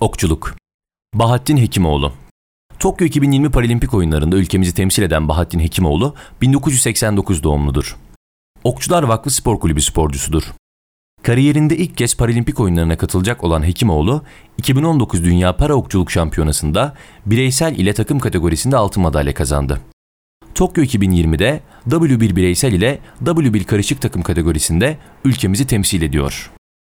Okçuluk Bahattin Hekimoğlu Tokyo 2020 Paralimpik oyunlarında ülkemizi temsil eden Bahattin Hekimoğlu 1989 doğumludur. Okçular Vakfı Spor Kulübü sporcusudur. Kariyerinde ilk kez Paralimpik oyunlarına katılacak olan Hekimoğlu, 2019 Dünya Para Okçuluk Şampiyonası'nda bireysel ile takım kategorisinde altın madalya kazandı. Tokyo 2020'de W1 bireysel ile W1 karışık takım kategorisinde ülkemizi temsil ediyor.